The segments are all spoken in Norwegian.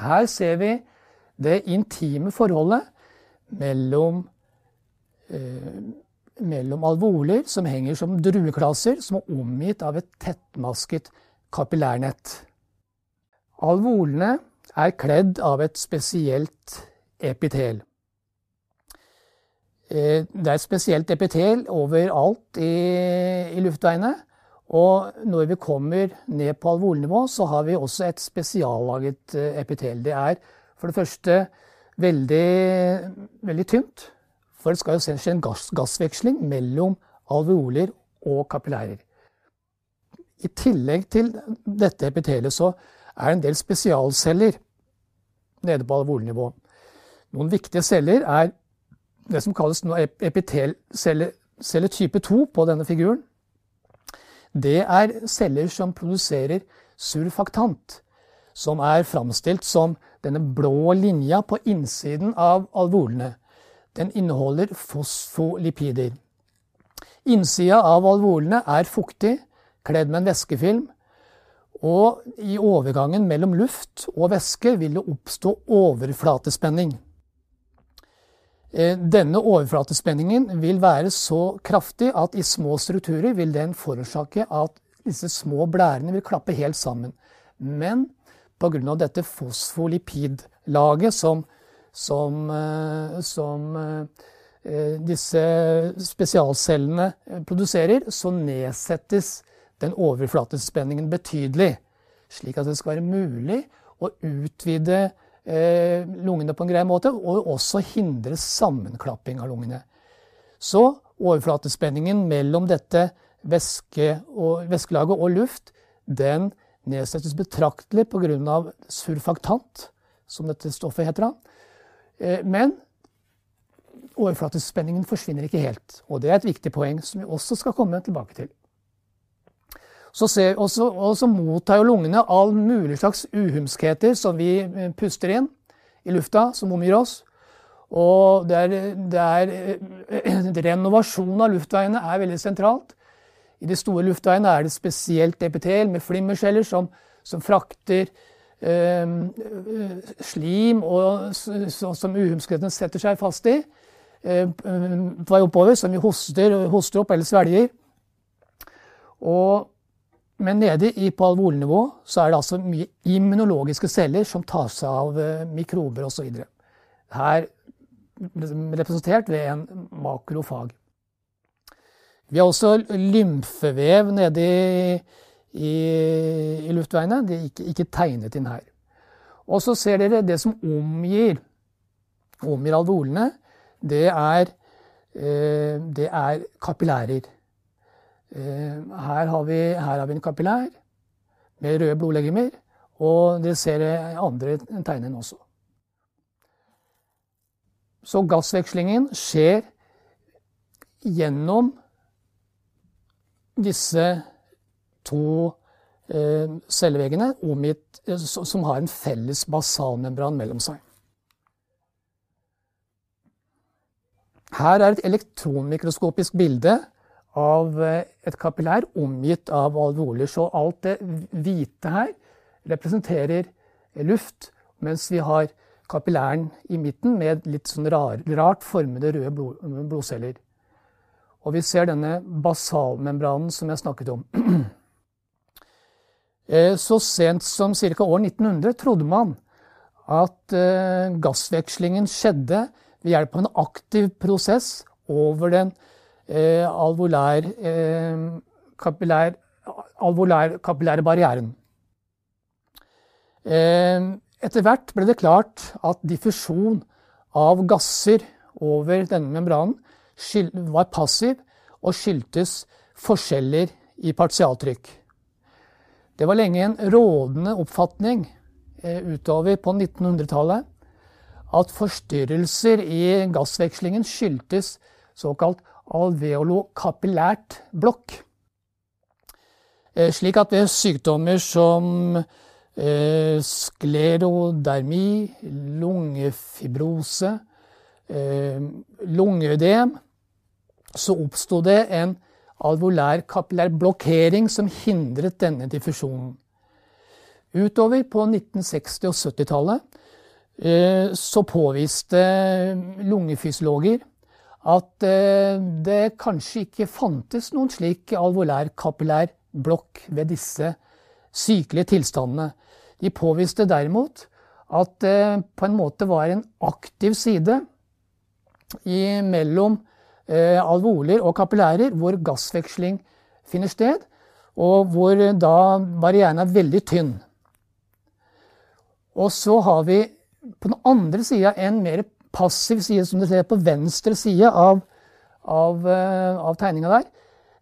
Her ser vi det intime forholdet mellom, eh, mellom alvoler som henger som drueklasser, som er omgitt av et tettmasket kapillærnett. Alvolene er kledd av et spesielt epitel. Eh, det er et spesielt epitel overalt i, i luftveiene. Og når vi kommer ned på alvornivå, så har vi også et spesiallaget eh, epitel. Det er for det første veldig, veldig tynt. For det skal jo skje en gass, gassveksling mellom alveoler og kapillærer. I tillegg til dette epitelet så er det en del spesialceller nede på alveolnivå. Noen viktige celler er det som kalles epitelceller type 2 på denne figuren. Det er celler som produserer surfaktant, som er framstilt som denne blå linja på innsiden av alvolene. Den inneholder fosfolipider. Innsida av alvolene er fuktig, kledd med en væskefilm. Og i overgangen mellom luft og væske vil det oppstå overflatespenning. Eh, denne overflatespenningen vil være så kraftig at i små strukturer vil den forårsake at disse små blærene vil klappe helt sammen. Men pga. dette fosfolipidlaget som, som, eh, som eh, disse spesialcellene produserer, så nedsettes den overflatespenningen betydelig. Slik at det skal være mulig å utvide lungene på en grei måte, og også hindre sammenklapping av lungene. Så overflatespenningen mellom dette væske og, væskelaget og luft den nedsettes betraktelig pga. surfaktant, som dette stoffet heter. Eh, men overflatespenningen forsvinner ikke helt. Og det er et viktig poeng som vi også skal komme tilbake til. Så ser, også, også mottar jo lungene all mulig slags uhumskheter som vi eh, puster inn i lufta, som omgir oss. Og det er, det er, eh, renovasjon av luftveiene er veldig sentralt. I de store luftveiene er det spesielt epitel med flimmerceller som, som frakter eh, slim og, så, som uhumskhetene setter seg fast i eh, på vei oppover, som vi hoster, hoster opp eller svelger. Og men nede i på alvolnivå så er det altså mye immunologiske celler som tar seg av eh, mikrober osv. Her representert ved en makrofag. Vi har også lymfevev nede i, i, i luftveiene. Det er ikke, ikke, tegnet inn her. Og så ser dere det som omgir, omgir alvolene. Det er, eh, det er kapillærer. Eh, her har, vi, her har vi en kapillær med røde blodlegemer, og dere ser andre tegner også. Så gassvekslingen skjer gjennom disse to eh, celleveggene omgitt, eh, som har en felles basalmembran mellom seg. Her er et elektronmikroskopisk bilde av eh, et kapillær omgitt av alveoler. Så alt det hvite her representerer luft, mens vi har kapillæren i midten med litt sånn rar, rart formede røde blod, blodceller. Og vi ser denne basalmembranen som jeg snakket om. Eh, så sent som ca. år 1900 trodde man at eh, gassvekslingen skjedde ved hjelp av en aktiv prosess over den alvolær, eh, kapillær, alvolær kapillære barrieren. Eh, etter hvert ble det klart at diffusjon av gasser over denne membranen var passiv og skyldtes forskjeller i partialtrykk. Det var lenge en rådende oppfatning utover på 1900-tallet at forstyrrelser i gassvekslingen skyldtes såkalt alveolokapillært blokk. Eh, slik at ved sykdommer som eh, sklerodermi, lungefibrose, eh, lungeødem, så oppsto det en alvolær kapillær blokkering som hindret denne diffusjonen. Utover på 1960- og 70-tallet eh, så påviste lungefysiologer at eh, det kanskje ikke fantes noen slik alvolær kapillær blokk ved disse sykelige tilstandene. De påviste derimot at det på en måte var en aktiv side mellom alvoler og kapillærer hvor gassveksling finner sted, og hvor da barrieren er veldig tynn. Og så har vi på den andre sida en mer passiv side, som du ser på venstre side av, av, eh, av tegninga der.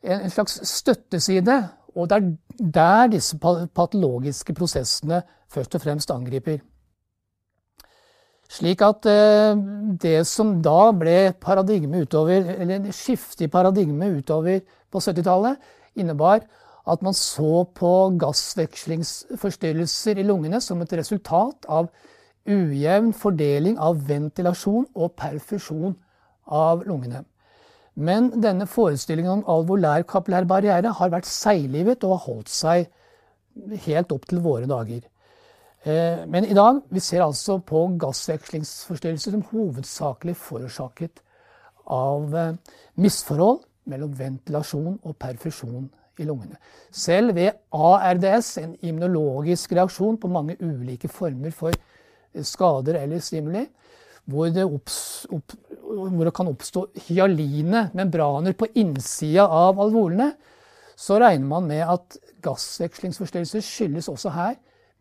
En, slags støtteside. Og det er der disse patologiske prosessene først og fremst angriper. Slik at eh, det som da ble paradigme utover, eller skifte i paradigme utover på 70-tallet, innebar at man så på gassvekslingsforstyrrelser i lungene som et resultat av ujevn fordeling av ventilasjon og perfusjon av lungene. Men denne forestillingen om alvolær kapillær barriere har vært seiglivet og har holdt seg helt opp til våre dager. Eh, men i dag vi ser altså på gassvekslingsforstyrrelser som hovedsakelig forårsaket av eh, misforhold mellom ventilasjon og perfusjon i lungene. Selv ved ARDS, en immunologisk reaksjon på mange ulike former for skader eller stimuli, hvor det, opps, opp, hvor det kan oppstå hyaline membraner på innsida av alvolene, så regner man med at gassvekslingsforstyrrelser skyldes også her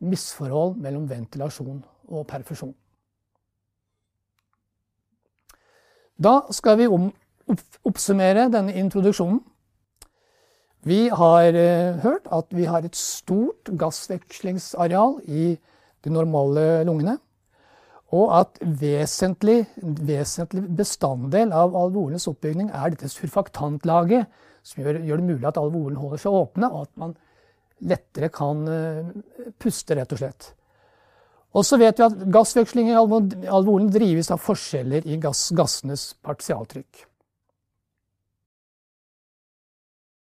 misforhold mellom ventilasjon og perfusjon. Da skal vi om, oppsummere denne introduksjonen. Vi har eh, hørt at vi har et stort gassvekslingsareal i de normale lungene. Og at vesentlig, vesentlig bestanddel av alvorens oppbygning er dette surfaktantlaget, som gjør, gjør, det mulig at alvoren holder seg åpne, og at man lettere kan uh, puste, rett og slett. Og så vet vi at gassveksling i alvoren drives av forskjeller i gass, gassenes partialtrykk.